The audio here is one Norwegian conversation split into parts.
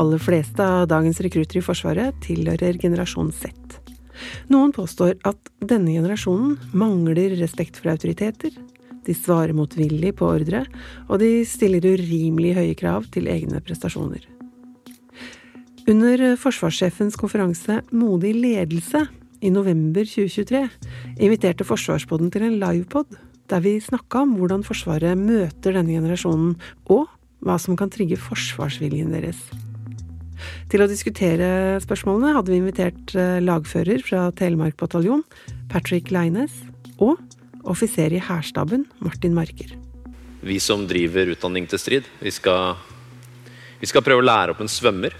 Aller fleste av dagens rekrutter i Forsvaret tilhører generasjon Z. Noen påstår at denne generasjonen mangler respekt for autoriteter, de svarer motvillig på ordre, og de stiller urimelig høye krav til egne prestasjoner. Under forsvarssjefens konferanse Modig ledelse i november 2023 inviterte Forsvarspodden til en livepod der vi snakka om hvordan Forsvaret møter denne generasjonen, og hva som kan trigge forsvarsviljen deres. Til å diskutere spørsmålene hadde vi invitert eh, lagfører fra Telemark bataljon, Patrick Leines, og offiser i hærstaben, Martin Marker. Vi som driver utdanning til strid, vi skal, vi skal prøve å lære opp en svømmer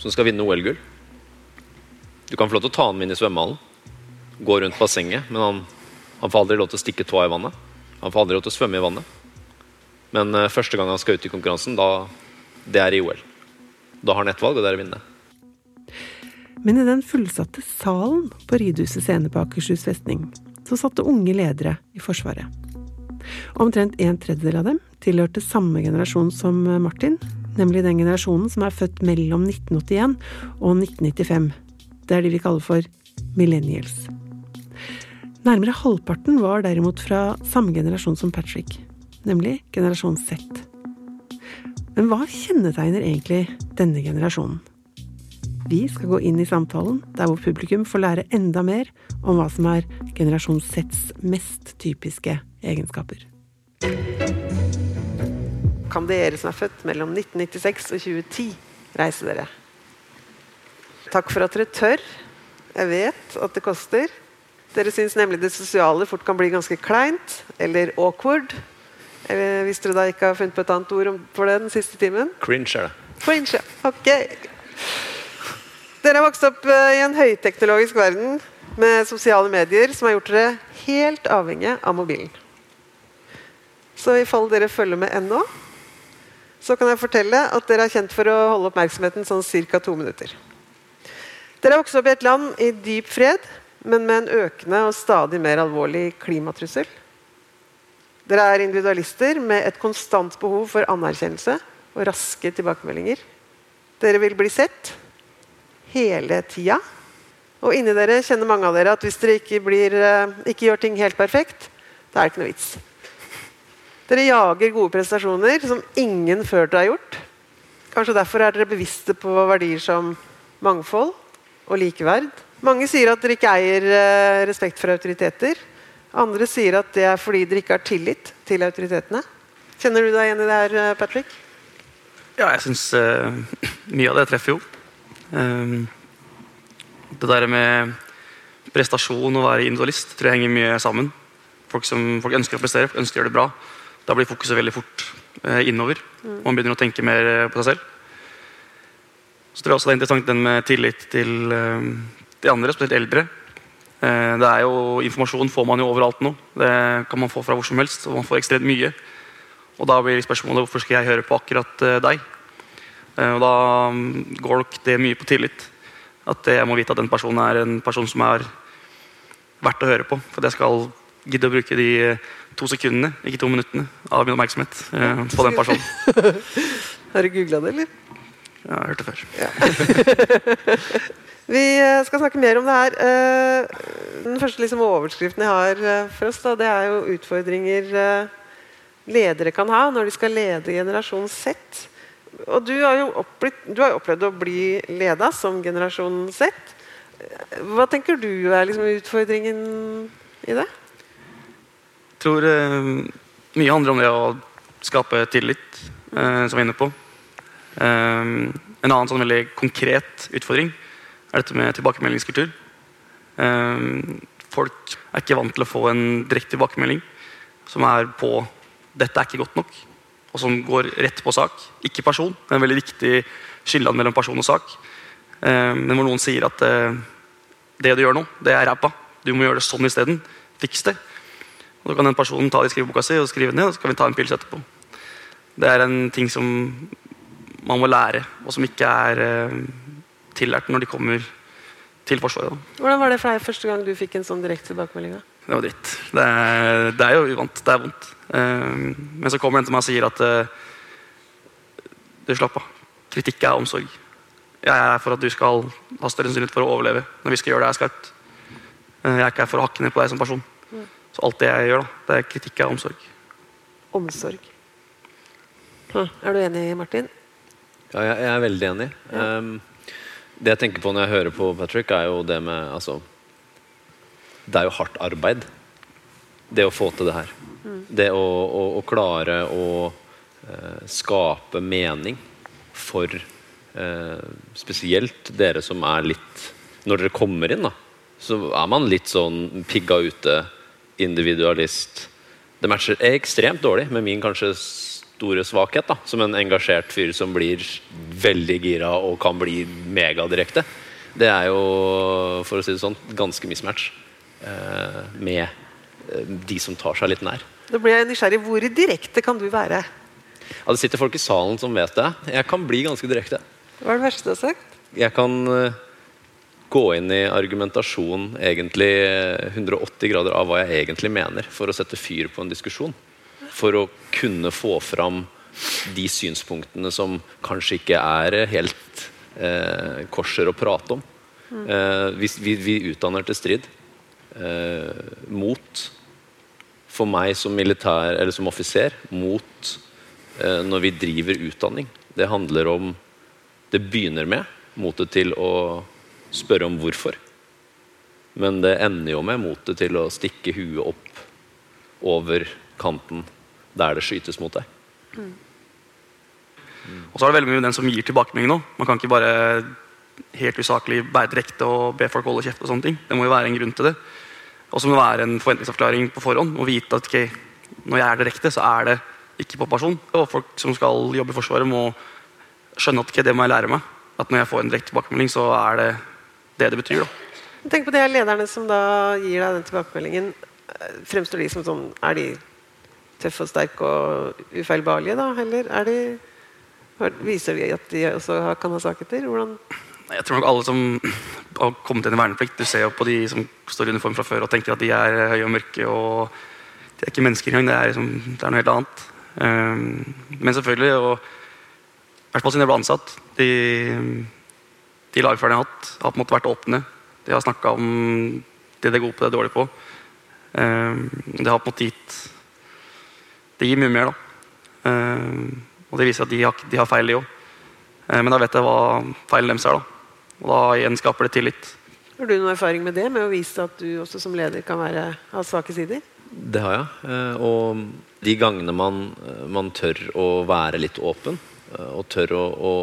som skal vinne OL-gull. Du kan få lov til å ta ham inn i svømmehallen, gå rundt bassenget, men han, han får aldri lov til å stikke tåa i vannet. Han får aldri lov til å svømme i vannet. Men uh, første gang han skal ut i konkurransen, da, det er i OL. Da har han ett valg, og det er å vinne. Men i den fullsatte salen på Ridhuset scene på Akershus festning, så satte unge ledere i Forsvaret. Omtrent en tredjedel av dem tilhørte samme generasjon som Martin, nemlig den generasjonen som er født mellom 1981 og 1995. Det er de vi kaller for millennials. Nærmere halvparten var derimot fra samme generasjon som Patrick, nemlig generasjon Z. Men hva kjennetegner egentlig denne generasjonen? Vi skal gå inn i samtalen der hvor publikum får lære enda mer om hva som er generasjon Zs mest typiske egenskaper. Kan dere som er født mellom 1996 og 2010, reise dere? Takk for at dere tør. Jeg vet at det koster. Dere syns nemlig det sosiale fort kan bli ganske kleint eller awkward. Hvis dere da ikke har funnet på et annet ord for det den siste timen? Cringe er det. Cringe, ok. Dere har vokst opp eh, i en høyteknologisk verden med sosiale medier som har gjort dere helt avhengige av mobilen. Så i fall dere følger med ennå, så kan jeg fortelle at dere er kjent for å holde oppmerksomheten sånn ca. to minutter. Dere har vokst opp i et land i dyp fred, men med en økende og stadig mer alvorlig klimatrussel. Dere er individualister med et konstant behov for anerkjennelse og raske tilbakemeldinger. Dere vil bli sett hele tida. Og inni dere kjenner mange av dere at hvis dere ikke, blir, eh, ikke gjør ting helt perfekt, da er det ikke noe vits. Dere jager gode prestasjoner som ingen før dere har gjort. Kanskje derfor er dere bevisste på verdier som mangfold og likeverd. Mange sier at dere ikke eier eh, respekt for autoriteter. Andre sier at det er fordi dere ikke har tillit til autoritetene. Kjenner du deg igjen i det her, eh, Patrick? Ja, jeg syns uh, mye av det treffer jo. Um, det der med prestasjon og være individualist tror jeg henger mye sammen. Folk, som, folk ønsker å prestere, folk ønsker å gjøre det bra. Da blir fokuset veldig fort uh, innover. Mm. Man begynner å tenke mer på seg selv. Så tror jeg også det er interessant den med tillit til uh, de andre, spesielt eldre. Det er jo, Informasjon får man jo overalt nå. Det kan man få fra hvor som helst. og man får ekstremt mye. Og da blir spørsmålet hvorfor skal jeg høre på akkurat deg? og da um, går nok det mye på tillit. At jeg må vite at den personen er en person som er verdt å høre på. For at jeg skal gidde å bruke de to sekundene, ikke to minuttene, av min oppmerksomhet eh, på den personen. Har du googla det, eller? Ja, jeg har hørt det før. Ja. Vi skal snakke mer om det her. Eh, den første liksom, overskriften jeg har eh, for oss, da, det er jo utfordringer ledere kan ha når de skal lede generasjon Z. Og du har jo opplevd, du har opplevd å bli leda som generasjon Z. Hva tenker du er liksom utfordringen i det? Jeg tror eh, mye handler om det å skape tillit, eh, som vi er inne på. Eh, en annen sånn veldig konkret utfordring er dette med tilbakemeldingskultur. Eh, folk er ikke vant til å få en direkte tilbakemelding som er på 'dette er ikke godt nok' og som går rett på sak. Ikke person. Er en veldig viktig skilleland mellom person og sak. Eh, men hvor noen sier at eh, det du gjør nå, det er ræva. Du må gjøre det sånn isteden. Fiks det. Og Så kan den personen ta det i skriveboka si og skrive ned, og så kan vi ta en pils etterpå. Det er en ting som man må lære, og som ikke er eh, tillært når de kommer til Forsvaret. Da. Hvordan var det for deg første gang du fikk en sånn direkte tilbakemelding? Det var dritt. Det er, det er jo uvant. Det er vondt. Eh, men så kommer en til meg og sier at eh, du slapp av. Kritikk er omsorg. Jeg er her for at du skal ha større sannsynlighet for å overleve når vi skal gjøre det her skarpt. Jeg er ikke her for å hakke ned på deg som person. Så alt det jeg gjør, da, det er kritikk er omsorg. Omsorg. Hm. Er du enig, Martin? Ja, jeg, jeg er veldig enig. Um, det jeg tenker på når jeg hører på Patrick, er jo det med altså, Det er jo hardt arbeid. Det å få til det her. Det å, å, å klare å uh, skape mening for uh, spesielt dere som er litt Når dere kommer inn, da, så er man litt sånn pigga ute, individualist. Det matcher ekstremt dårlig med min kanskje store svakhet, da, som en engasjert fyr som blir veldig gira og kan bli megadirekte. Det er jo, for å si det sånn, ganske mismatch eh, med eh, de som tar seg litt nær. Da blir jeg nysgjerrig. Hvor direkte kan du være? Ja, det sitter folk i salen som vet det. Jeg kan bli ganske direkte. Hva er det verste du har sagt? Jeg kan eh, gå inn i argumentasjon egentlig eh, 180 grader av hva jeg egentlig mener, for å sette fyr på en diskusjon. For å kunne få fram de synspunktene som kanskje ikke er helt eh, korser å prate om. Eh, vi, vi, vi utdanner til strid. Eh, mot for meg som militær eller som offiser mot eh, når vi driver utdanning. Det handler om Det begynner med motet til å spørre om hvorfor. Men det ender jo med motet til å stikke huet opp over kanten der det skytes mot deg. Og så er det veldig mye med den som gir tilbakemelding nå. Man kan ikke bare helt usaklig være direkte og be folk holde kjeft. og sånne ting. Det må jo være en grunn til det. Og så må det være en forventningsavklaring på forhånd. Og vite at okay, når jeg er direkte, så er det ikke på person. Og folk som skal jobbe i Forsvaret, må skjønne at okay, det må jeg lære meg. At når jeg får en direkte tilbakemelding, så er det det det betyr. da. Tenk på de her lederne som da gir deg den tilbakemeldingen. Eh, Fremstår de som sånn Er de tøffe og sterke og ufeilbarlige, da? Eller er de Viser de at de også kan ha svakheter? Hvordan Jeg tror nok alle som har kommet inn i verneplikt, du ser jo på de som står i uniform fra før og tenker at de er høye og mørke og de er ikke mennesker engang. Det er, liksom, det er noe helt annet. Um, men selvfølgelig, og i hvert fall siden jeg ble ansatt De, de lagførerne jeg har hatt, har på en måte vært åpne. De har snakka om det de er gode på, det de er dårlige på. Um, det har på en måte gitt Det gir mye mer, da. Um, og det viser at de har, de har feil, de òg. Men da vet jeg hva feilen deres er. da. Og da gjenskaper det tillit. Har du noen erfaring med det? Med å vise at du også som leder kan være, ha svake sider? Det har jeg. eh, Og de gangene man, eh, man tør å være litt åpen, eh, og tør å, å,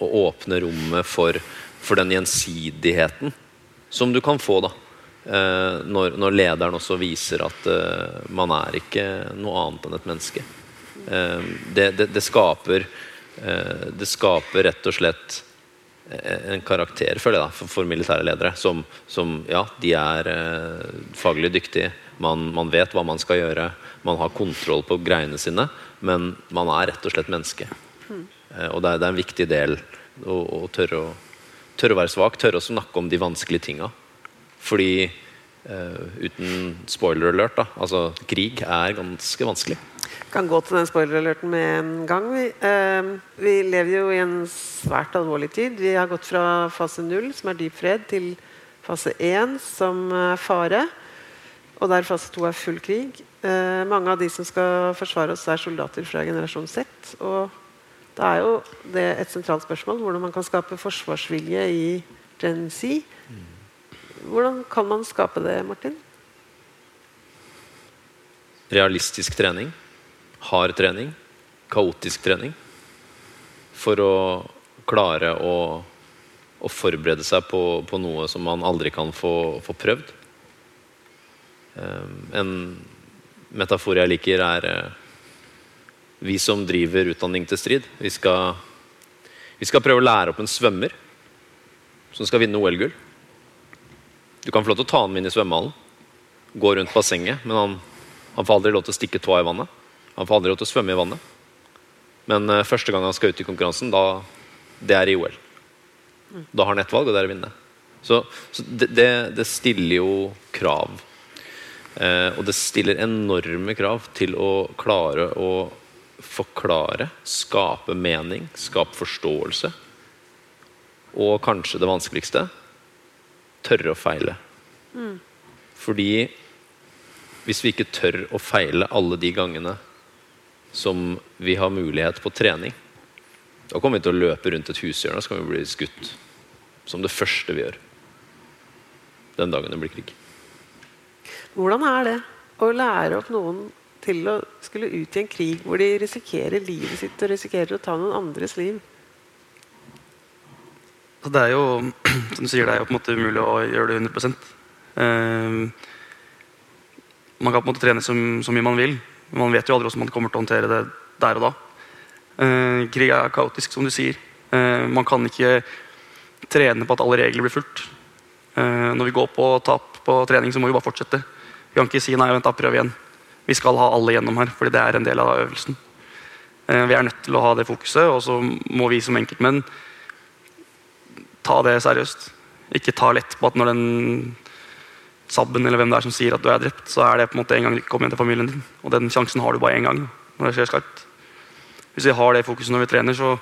å åpne rommet for, for den gjensidigheten som du kan få da, eh, når, når lederen også viser at eh, man er ikke noe annet enn et menneske. Eh, Det, det, det skaper eh, Det skaper rett og slett eh, en karakter føler jeg da, for, militære ledere. Som, som ja, de er eh, faglig dyktige. Man, man vet hva man skal gjøre. Man har kontroll på greiene sine. Men man er rett og slett menneske. Eh, og det er, det er en viktig del å, å tørre å tørre å være svak. Tørre å snakke om de vanskelige tinga. Fordi uh, uten spoiler alert, da, altså krig er ganske vanskelig. kan gå til den spoiler-alerten med en gang. Vi, uh, vi lever jo i en svært alvorlig tid. Vi har gått fra fase null, som er dyp fred, til fase én, som er fare. Og der fase to er full krig. Uh, mange av de som skal forsvare oss, er soldater fra generasjon Z. Og da er jo det et sentralt spørsmål hvordan man kan skape forsvarsvilje i Gen Z. Hvordan kan man skape det, Martin? Realistisk trening. Hard trening. Kaotisk trening. For å klare å, å forberede seg på, på noe som man aldri kan få, få prøvd. Eh, En metafor jeg liker, er eh, vi som driver utdanning til strid. Vi skal, vi skal prøve å lære opp en svømmer. som skal vinne OL-gull. Du kan få lov til å ta ham inn i svømmehallen, gå rundt bassenget, men han, han får aldri lov til å stikke tåa i vannet. Han får aldri lov til å svømme i vannet. Men uh, første gang han skal ut i konkurransen, da, det er i OL. Da har han ett valg, og det er å vinne. Så, så det, det, det stiller jo krav. Eh, og det stiller enorme krav til å klare å forklare, skape mening, skape forståelse. Og kanskje det vanskeligste tørre å feile. Fordi hvis vi ikke tør å feile alle de gangene som vi har mulighet på trening, da kommer vi til å løpe rundt et hushjørne og så vi bli skutt. Som det første vi gjør. Den dagen det blir krig. Hvordan er det å lære opp noen til å skulle ut i en krig hvor de risikerer livet sitt og risikerer å ta noen andres liv? Så det er jo som du sier, det er jo på en måte umulig å gjøre det 100 Eh, Man kan på en måte trene så, så mye man vil, men man vet jo aldri hvordan man kommer til å håndtere det der og da. Eh, krig er kaotisk, som du sier. Eh, man kan ikke trene på at alle regler blir fulgt. Eh, når vi går på tap på trening, så må vi bare fortsette. Vi kan ikke si nei, vent da, prøv igjen. Vi skal ha alle gjennom her, fordi det er en del av øvelsen. Eh, vi er nødt til å ha det fokuset, og så må vi som enkeltmenn ta det seriøst. Ikke ta lett på at når den sabben eller hvem det er som sier at du er drept, så er det på en måte en gang kom hjem til familien din. Og den sjansen har du bare én gang. når det skjer skarpt. Hvis vi har det fokuset når vi trener, så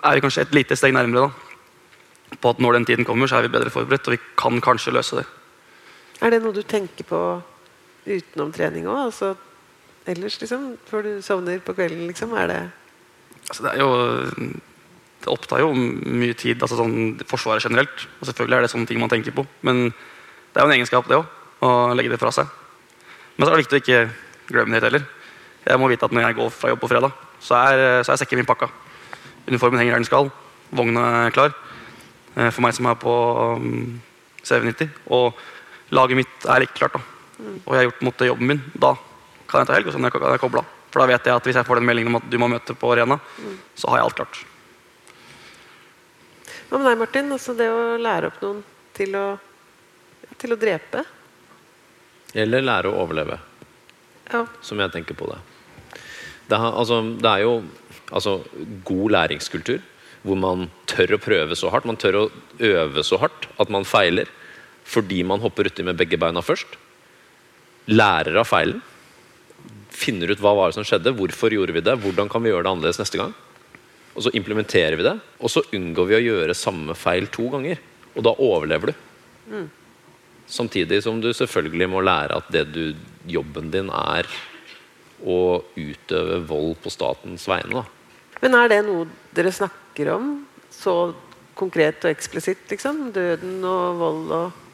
er vi kanskje et lite steg nærmere da. på at når den tiden kommer, så er vi bedre forberedt, og vi kan kanskje løse det. Er det noe du tenker på utenom trening òg? Altså, ellers, liksom? Før du sovner på kvelden, liksom? Er det Altså, det er jo det opptar jo mye tid, altså sånn Forsvaret generelt. Og selvfølgelig er det sånne ting man tenker på. Men det er jo en egenskap, det òg, å legge det fra seg. Men så er det viktig å ikke glemme det heller. Jeg må vite at når jeg går fra jobb på fredag, så er, så er sekken min pakka. Uniformen henger der den skal. Vogna er klar. eh, For meg som er på um, CV90. Og laget mitt er like klart. da. Og jeg har gjort mot jobben min. Da kan jeg ta helg, og så kan jeg koble av. For da vet jeg at hvis jeg får den meldingen om at du må møte på arena, så har jeg alt klart. Hva med deg, Martin? Altså, det å lære opp noen til å, til å drepe? Eller lære å overleve. Ja. som jeg tenker på det. Det, er, altså, det er jo altså, god læringskultur, hvor man tør å prøve så hardt. Man tør å øve så hardt at man feiler fordi man hopper uti med begge beina først. Lærer av feilen. Finner ut hva var det som skjedde, hvorfor gjorde vi det, hvordan kan vi gjøre det annerledes neste gang. Og så implementerer vi det, og så unngår vi å gjøre samme feil to ganger. Og da overlever du. Samtidig som du selvfølgelig må lære at det du, jobben din er å utøve vold på statens vegne. Da. Men er det noe dere snakker om så konkret og eksplisitt? liksom? Døden og vold og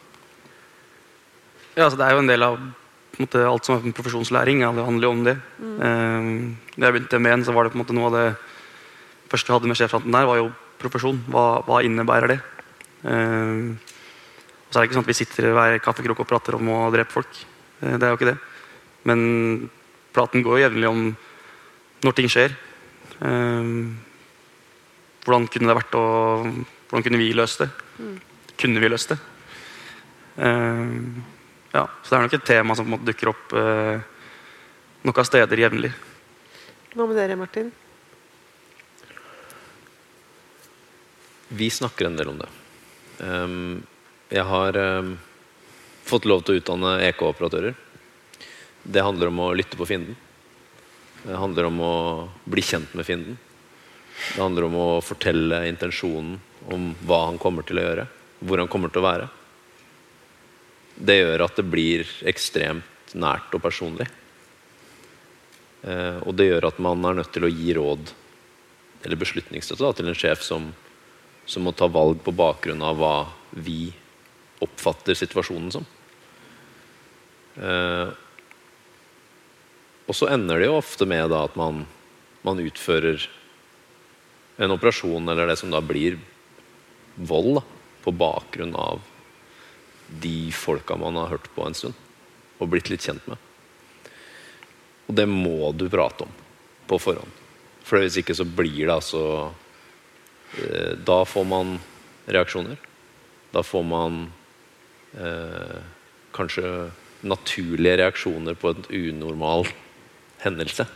Ja, altså Det er jo en del av på en måte, alt som er profesjonslæring. Ja, det handler jo om det. Eh, da jeg begynte med en, så var det på en måte noe av det første jeg hadde med sjefshatten der, var jo profesjon. Hva, hva innebærer det? Uh, og så er det ikke sånn at vi sitter i hver kaffekrok og prater om å drepe folk. Uh, det er jo ikke det. Men praten går jo jevnlig om når ting skjer. Uh, hvordan kunne det vært å Hvordan kunne vi løst det? Kunne vi løst det? Ja, så det er nok et tema som dukker opp noen steder jevnlig. Hva med dere, Martin? Vi snakker en del om det. Um, jeg har um, fått lov til å utdanne EK-operatører. Det handler om å lytte på fienden. Det handler om å bli kjent med fienden. Det handler om å fortelle intensjonen om hva han kommer til å gjøre. Hvor han kommer til å være. Det gjør at det blir ekstremt nært og personlig. Uh, og det gjør at man er nødt til å gi råd eller beslutningsstøtte til en sjef som, som må ta valg på bakgrunn av hva vi oppfatter situasjonen som. Eh, og så ender det jo ofte med da, at man, man utfører en operasjon eller det som da blir vold da, på bakgrunn av de folka man har hørt på en stund og blitt litt kjent med. Og det må du prate om på forhånd. For hvis ikke så blir det altså Da får man reaksjoner. Da får man eh, kanskje naturlige reaksjoner på en unormal hendelse.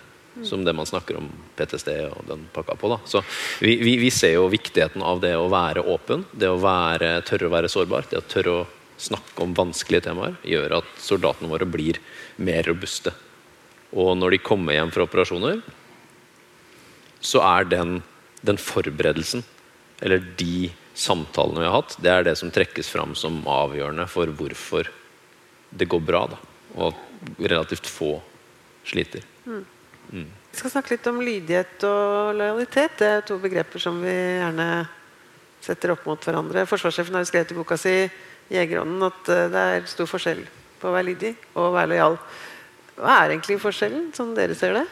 Som det man snakker om PTSD og den pakka på. da. Så vi, vi, vi ser jo viktigheten av det å være åpen, det å være, tørre å være sårbar, det å tørre å snakke om vanskelige temaer, gjør at soldatene våre blir mer robuste. Og når de kommer hjem fra operasjoner, så er den, den forberedelsen, eller de samtalene vi har hatt, det er det som trekkes fram som avgjørende for hvorfor det går bra. Da. Og at relativt få sliter. Vi skal snakke litt om lydighet og lojalitet. Det er to begreper som vi gjerne setter opp mot hverandre. Forsvarssjefen har jo skrevet i boka si Jegerånden at eh, det er stor forskjell på å være lydig og å være lojal. Hva er egentlig forskjellen, som dere ser det?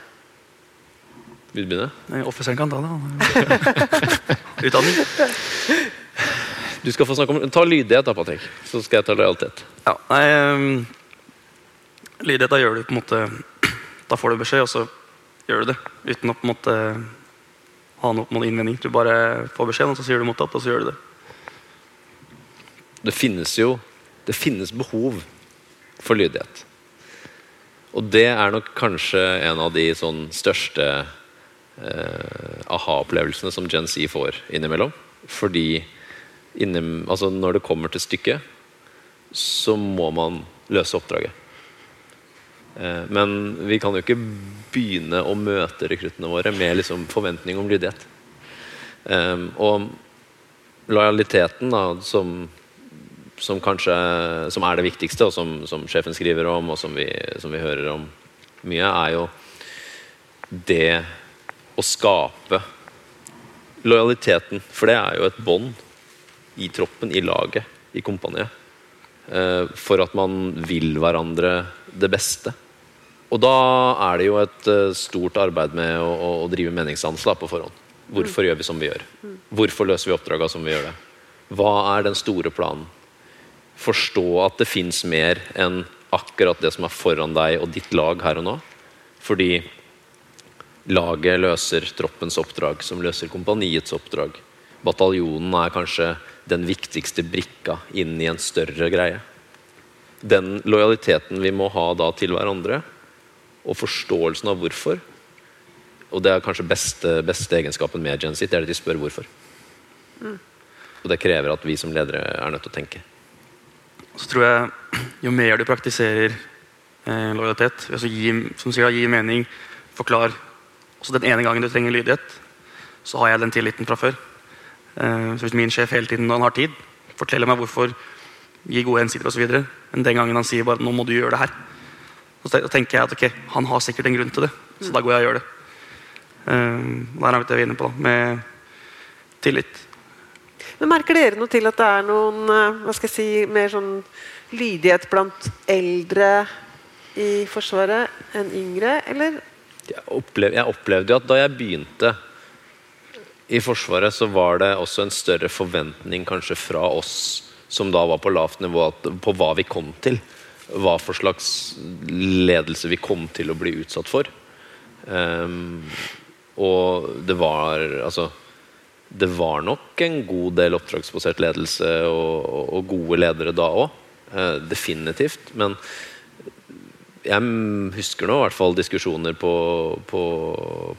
Vil du begynne? Nei, Offiseren kan ta det. Utdanning. Du skal få snakke om, Ta lydighet, da, Patrick. Så skal jeg ta lojalitet. Ja, nei um, Lydighet, da gjør du på en måte Da får du beskjed, og så gjør du det. Uten å på en måte ha noe noen innvending. Du bare får beskjeden, og så sier du mottatt, og så gjør du det. Det finnes jo det finnes behov for lydighet. Og det er nok kanskje en av de sånn største eh, aha-opplevelsene som Gen Z får innimellom. Fordi innim, altså når det kommer til stykket, så må man løse oppdraget. Eh, men vi kan jo ikke begynne å møte rekruttene våre med liksom forventning om lydighet. Eh, og lojaliteten, da, som, som kanskje som er det viktigste, og som, som sjefen skriver om, og som vi, som vi hører om mye, er jo det å skape lojaliteten. For det er jo et bånd i troppen, i laget, i kompaniet. Eh, for at man vil hverandre det beste. Og da er det jo et eh, stort arbeid med å, å, drive meningsdannelse på forhånd. Hvorfor gjør vi som vi gjør? Hvorfor løser vi oppdraga som vi gjør det? Hva er den store planen? Forstå at det fins mer enn akkurat det som er foran deg og ditt lag her og nå. Fordi laget løser troppens oppdrag, som løser kompaniets oppdrag. Bataljonen er kanskje den viktigste brikka inn i en større greie. Den lojaliteten vi må ha da til hverandre, og forståelsen av hvorfor. Og det er kanskje beste, beste egenskapen med Gen Z, det er at de spør hvorfor. Og det krever at vi som ledere er nødt til å tenke. Så tror jeg jo mer du praktiserer eh, lojalitet, altså gi, som sier, gi mening, forklar også den ene gangen du trenger lydighet, så har jeg den tilliten fra før. Eh, så Hvis min sjef hele tiden når han har tid, forteller meg hvorfor, gir gode hensikter osv., men den gangen han sier bare 'nå må du gjøre det her', så tenker jeg at ok, han har sikkert en grunn til det, så da går jeg og gjør det. Eh, Der er vi det vi er inne på, da, med tillit. Men Merker dere noe til at det er noen eh, hva skal jeg si, mer sånn lydighet blant eldre i Forsvaret enn yngre, eller? Jeg, opplev, jeg opplevde jo at da jeg begynte i Forsvaret, så var det også en større forventning kanskje fra oss som da var på lavt nivå, på hva vi kom til. Hva for slags ledelse vi kom til å bli utsatt for. Um, og det var altså Det var nok en god del oppdragsbasert ledelse og, og, og gode ledere da òg. definitivt. Men jeg husker nå i hvert fall diskusjoner på, på,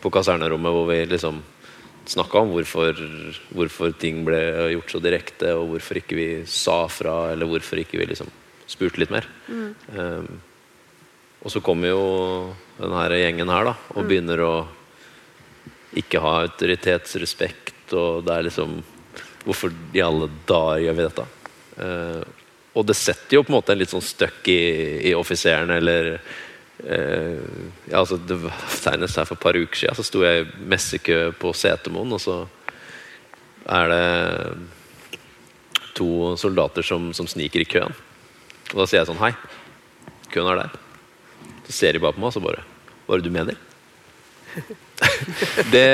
på kasernerommet hvor vi liksom snakka om hvorfor, hvorfor ting ble gjort så direkte, og hvorfor ikke vi sa fra, eller hvorfor ikke vi liksom spurte litt mer. Um, og så kommer jo denne gjengen her da, og begynner å ikke ha autoritetsrespekt, og det er liksom Hvorfor i alle dager gjør vi dette? Eh, og det setter jo på en måte en litt sånn støkk i, i offiseren, eller eh, ja, altså det var Senest her for et par uker siden så sto jeg i messekø på Setermoen, og så er det to soldater som, som sniker i køen. Og da sier jeg sånn Hei, køen er der. Så ser de bare på meg, og så bare Hva er det du mener? det,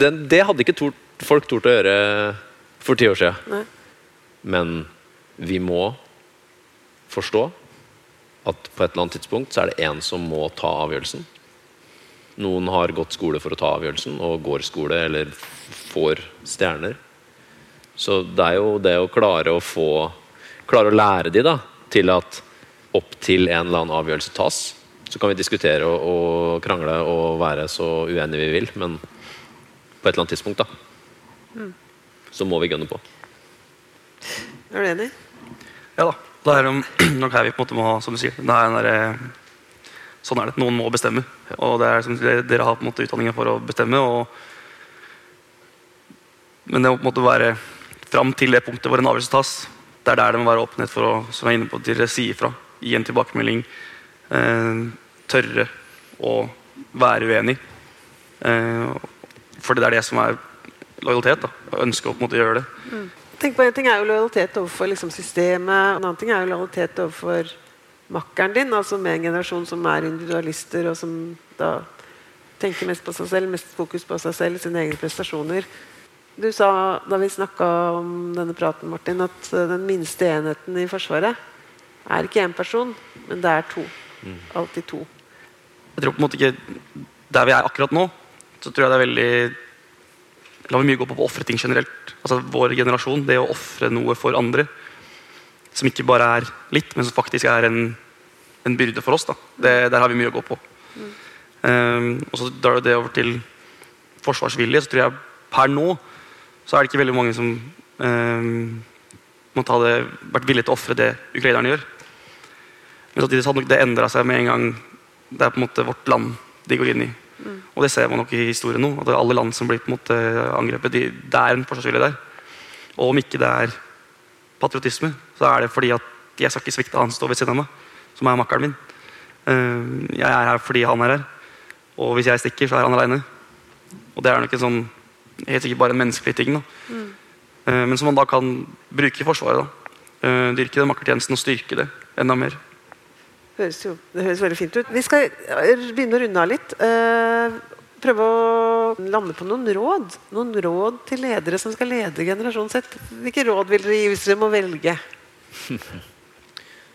det, det hadde ikke tort, folk tort å gjøre for ti år siden. Nei. Men vi må forstå at på et eller annet tidspunkt så er det en som må ta avgjørelsen. Noen har gått skole for å ta avgjørelsen og går skole eller får stjerner. Så det er jo det å klare å få Klare å lære de da, til at opp til en eller annen avgjørelse tas. Så kan vi diskutere og, og krangle og være så uenige vi vil, men på et eller annet tidspunkt, da, så må vi gønne på. Er du enig? Ja da. Det er nok her vi på en måte må ha, som du sier det er en der Sånn er det. Noen må bestemme. Og det er som dere, har på en måte utdanningen for å bestemme. Og, men det må på en måte være fram til det punktet hvor en avgjørelse tas. Det er der det må være åpenhet for å som jeg er inne på, til si ifra. Gi en tilbakemelding. Eh, tørre å være uenig. Eh, for det er det som er lojalitet. da, ønske å på en måte gjøre det. Tenk på En ting er jo lojalitet overfor liksom systemet, en annen ting er jo lojalitet overfor makkeren din, altså med en generasjon som er individualister, og som da tenker mest på seg selv, mest fokus på seg selv, sine egne prestasjoner. Du sa da vi snakka om denne praten, Martin, at eh, den minste enheten i Forsvaret er ikke én person, men det er to. Alltid to. Jeg tror på en måte ikke Der vi er akkurat nå, så tror jeg det er veldig La mye gå på å ofre ting generelt. Altså Vår generasjon, det å ofre noe for andre. Som ikke bare er litt, men som faktisk er en, en byrde for oss. da det, Der har vi mye å gå på. Um, og så drar det over til forsvarsvilje. Så tror jeg per nå så er det ikke veldig mange som um, måtte ha det, vært villige til å ofre det ukrainerne gjør. Men samtidig så hadde nok det endra seg med en gang det er på en måte vårt land de går inn i. Og det ser man nok i historien nå. at Alle land som blir på en måte angrepet, de, det er en forsvarsvilje der. Og om ikke det er patriotisme, så er det fordi at jeg skal ikke svikte han står ved siden av meg, som er makkeren min. Eh, jeg er her fordi han er her. Og hvis jeg stikker, så er han aleine. Og det er nok en sånn helt sikkert bare en menneskelig ting. Eh, Men som man da kan bruke i Forsvaret. da. Eh, Dyrke den makkertjenesten og styrke det enda mer. Høres jo, det høres veldig fint ut. Vi skal eh, begynne å runde av litt. Eh, prøve å lande på noen råd. Noen råd til ledere som skal lede generasjonen sitt. Hvilke råd vil dere gi hvis dere må velge?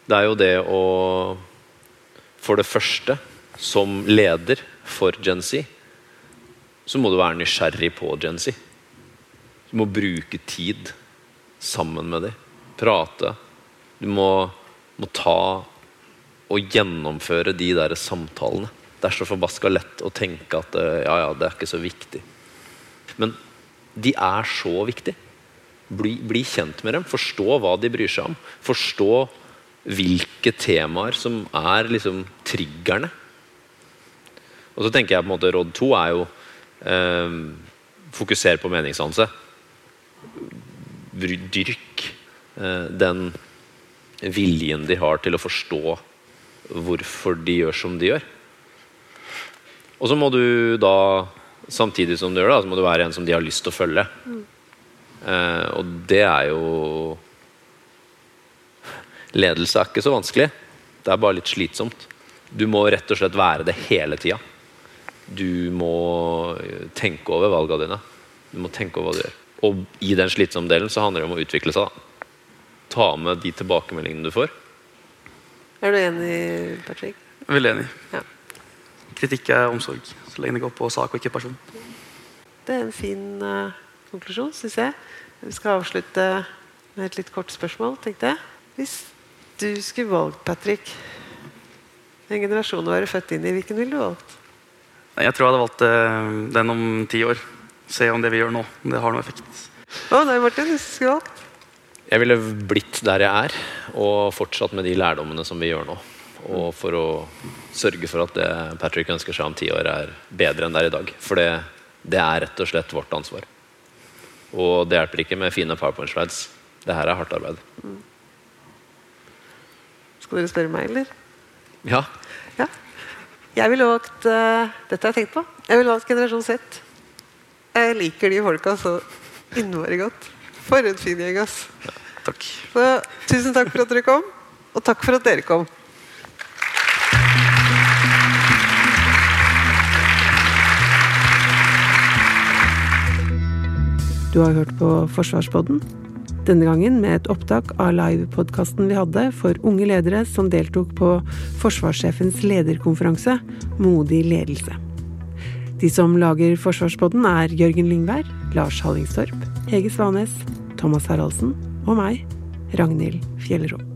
Det er jo det å For det første, som leder for Gen Z, så må du være nysgjerrig på Gen Z. Du må bruke tid sammen med dem. Prate. Du må, må ta og gjennomføre de der samtalene. Det er så forbaska lett å tenke at eh, ja, ja, det er ikke så viktig. Men de er så viktige. Bli, bli kjent med dem. Forstå hva de bryr seg om. Forstå hvilke temaer som er liksom triggerne. Og så tenker jeg på en måte Råd to er jo eh, fokuser på meningssanse. Dyrk eh, den viljen de har til å forstå hvorfor de gjør som de gjør. Og så må du da, samtidig som du gjør det, så må du være en som de har lyst til å følge. Eh, og det er jo Ledelse er ikke så vanskelig. Det er bare litt slitsomt. Du må rett og slett være det hele tida. Du må tenke over valgene dine. Du må tenke over hva du gjør. Og i den slitsomme delen så handler det om å utvikle seg. da. Ta med de tilbakemeldingene du får. Er du enig, Patrick? Veldig enig. Ja. Kritikk er omsorg, så lenge det går på sak og ikke person. Det er en fin uh, konklusjon, syns jeg. Vi skal avslutte med et litt kort spørsmål, tenkte jeg. Hvis du skulle valgt, Patrick, en generasjon å være født inn i, hvilken ville du valgt? Jeg tror jeg hadde valgt uh, den om ti år. Se om det vi gjør nå, om det har noe effekt. Å nei, Martin, hvis du skulle valgt? Jeg ville blitt der jeg er, og fortsatt med de lærdommene som vi gjør nå. Og for å sørge for at det Patrick ønsker seg om ti år, er bedre enn det er i dag. For det, det er rett og slett vårt ansvar. Og det hjelper ikke med fine powerpoint-slides. Det her er hardt arbeid. Skal dere spørre meg, eller? Ja, Ja. Jeg ville valgt uh, Dette har jeg tenkt på. Jeg ville valgt generasjon Z. Jeg liker de folka så innmari godt. For en fin gjeng, ass. Takk. Så tusen takk for at dere kom, og takk for at dere kom. Du har hørt på Forsvarspodden. Denne gangen med et opptak av livepodkasten vi hadde for unge ledere som deltok på forsvarssjefens lederkonferanse Modig ledelse. De som lager Forsvarspodden, er Jørgen Lyngvær, Lars Hallingstorp, Hege Svanes, Thomas Haraldsen og meg, Ragnhild Fjellro.